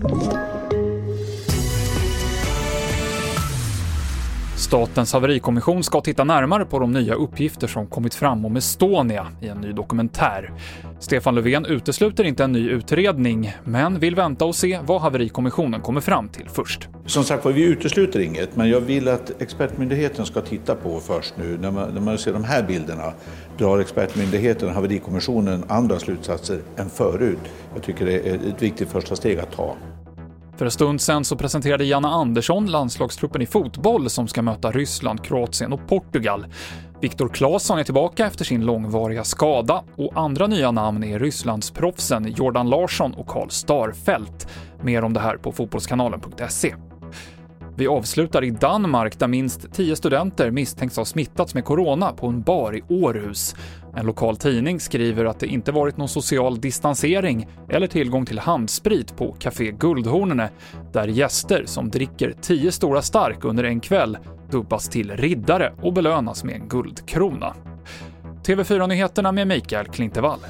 Thank you. Statens haverikommission ska titta närmare på de nya uppgifter som kommit fram om Estonia i en ny dokumentär. Stefan Löfven utesluter inte en ny utredning, men vill vänta och se vad haverikommissionen kommer fram till först. Som sagt vi utesluter inget, men jag vill att expertmyndigheten ska titta på först nu. När man, när man ser de här bilderna drar expertmyndigheten och haverikommissionen andra slutsatser än förut. Jag tycker det är ett viktigt första steg att ta. För en stund sen så presenterade Janne Andersson landslagstruppen i fotboll som ska möta Ryssland, Kroatien och Portugal. Viktor Claesson är tillbaka efter sin långvariga skada och andra nya namn är Rysslandsproffsen Jordan Larsson och Karl Starfelt. Mer om det här på fotbollskanalen.se. Vi avslutar i Danmark där minst 10 studenter misstänks ha smittats med corona på en bar i Århus. En lokal tidning skriver att det inte varit någon social distansering eller tillgång till handsprit på Café Guldhornene, där gäster som dricker 10 stora stark under en kväll dubbas till riddare och belönas med en guldkrona. TV4-nyheterna med Mikael Klintevall.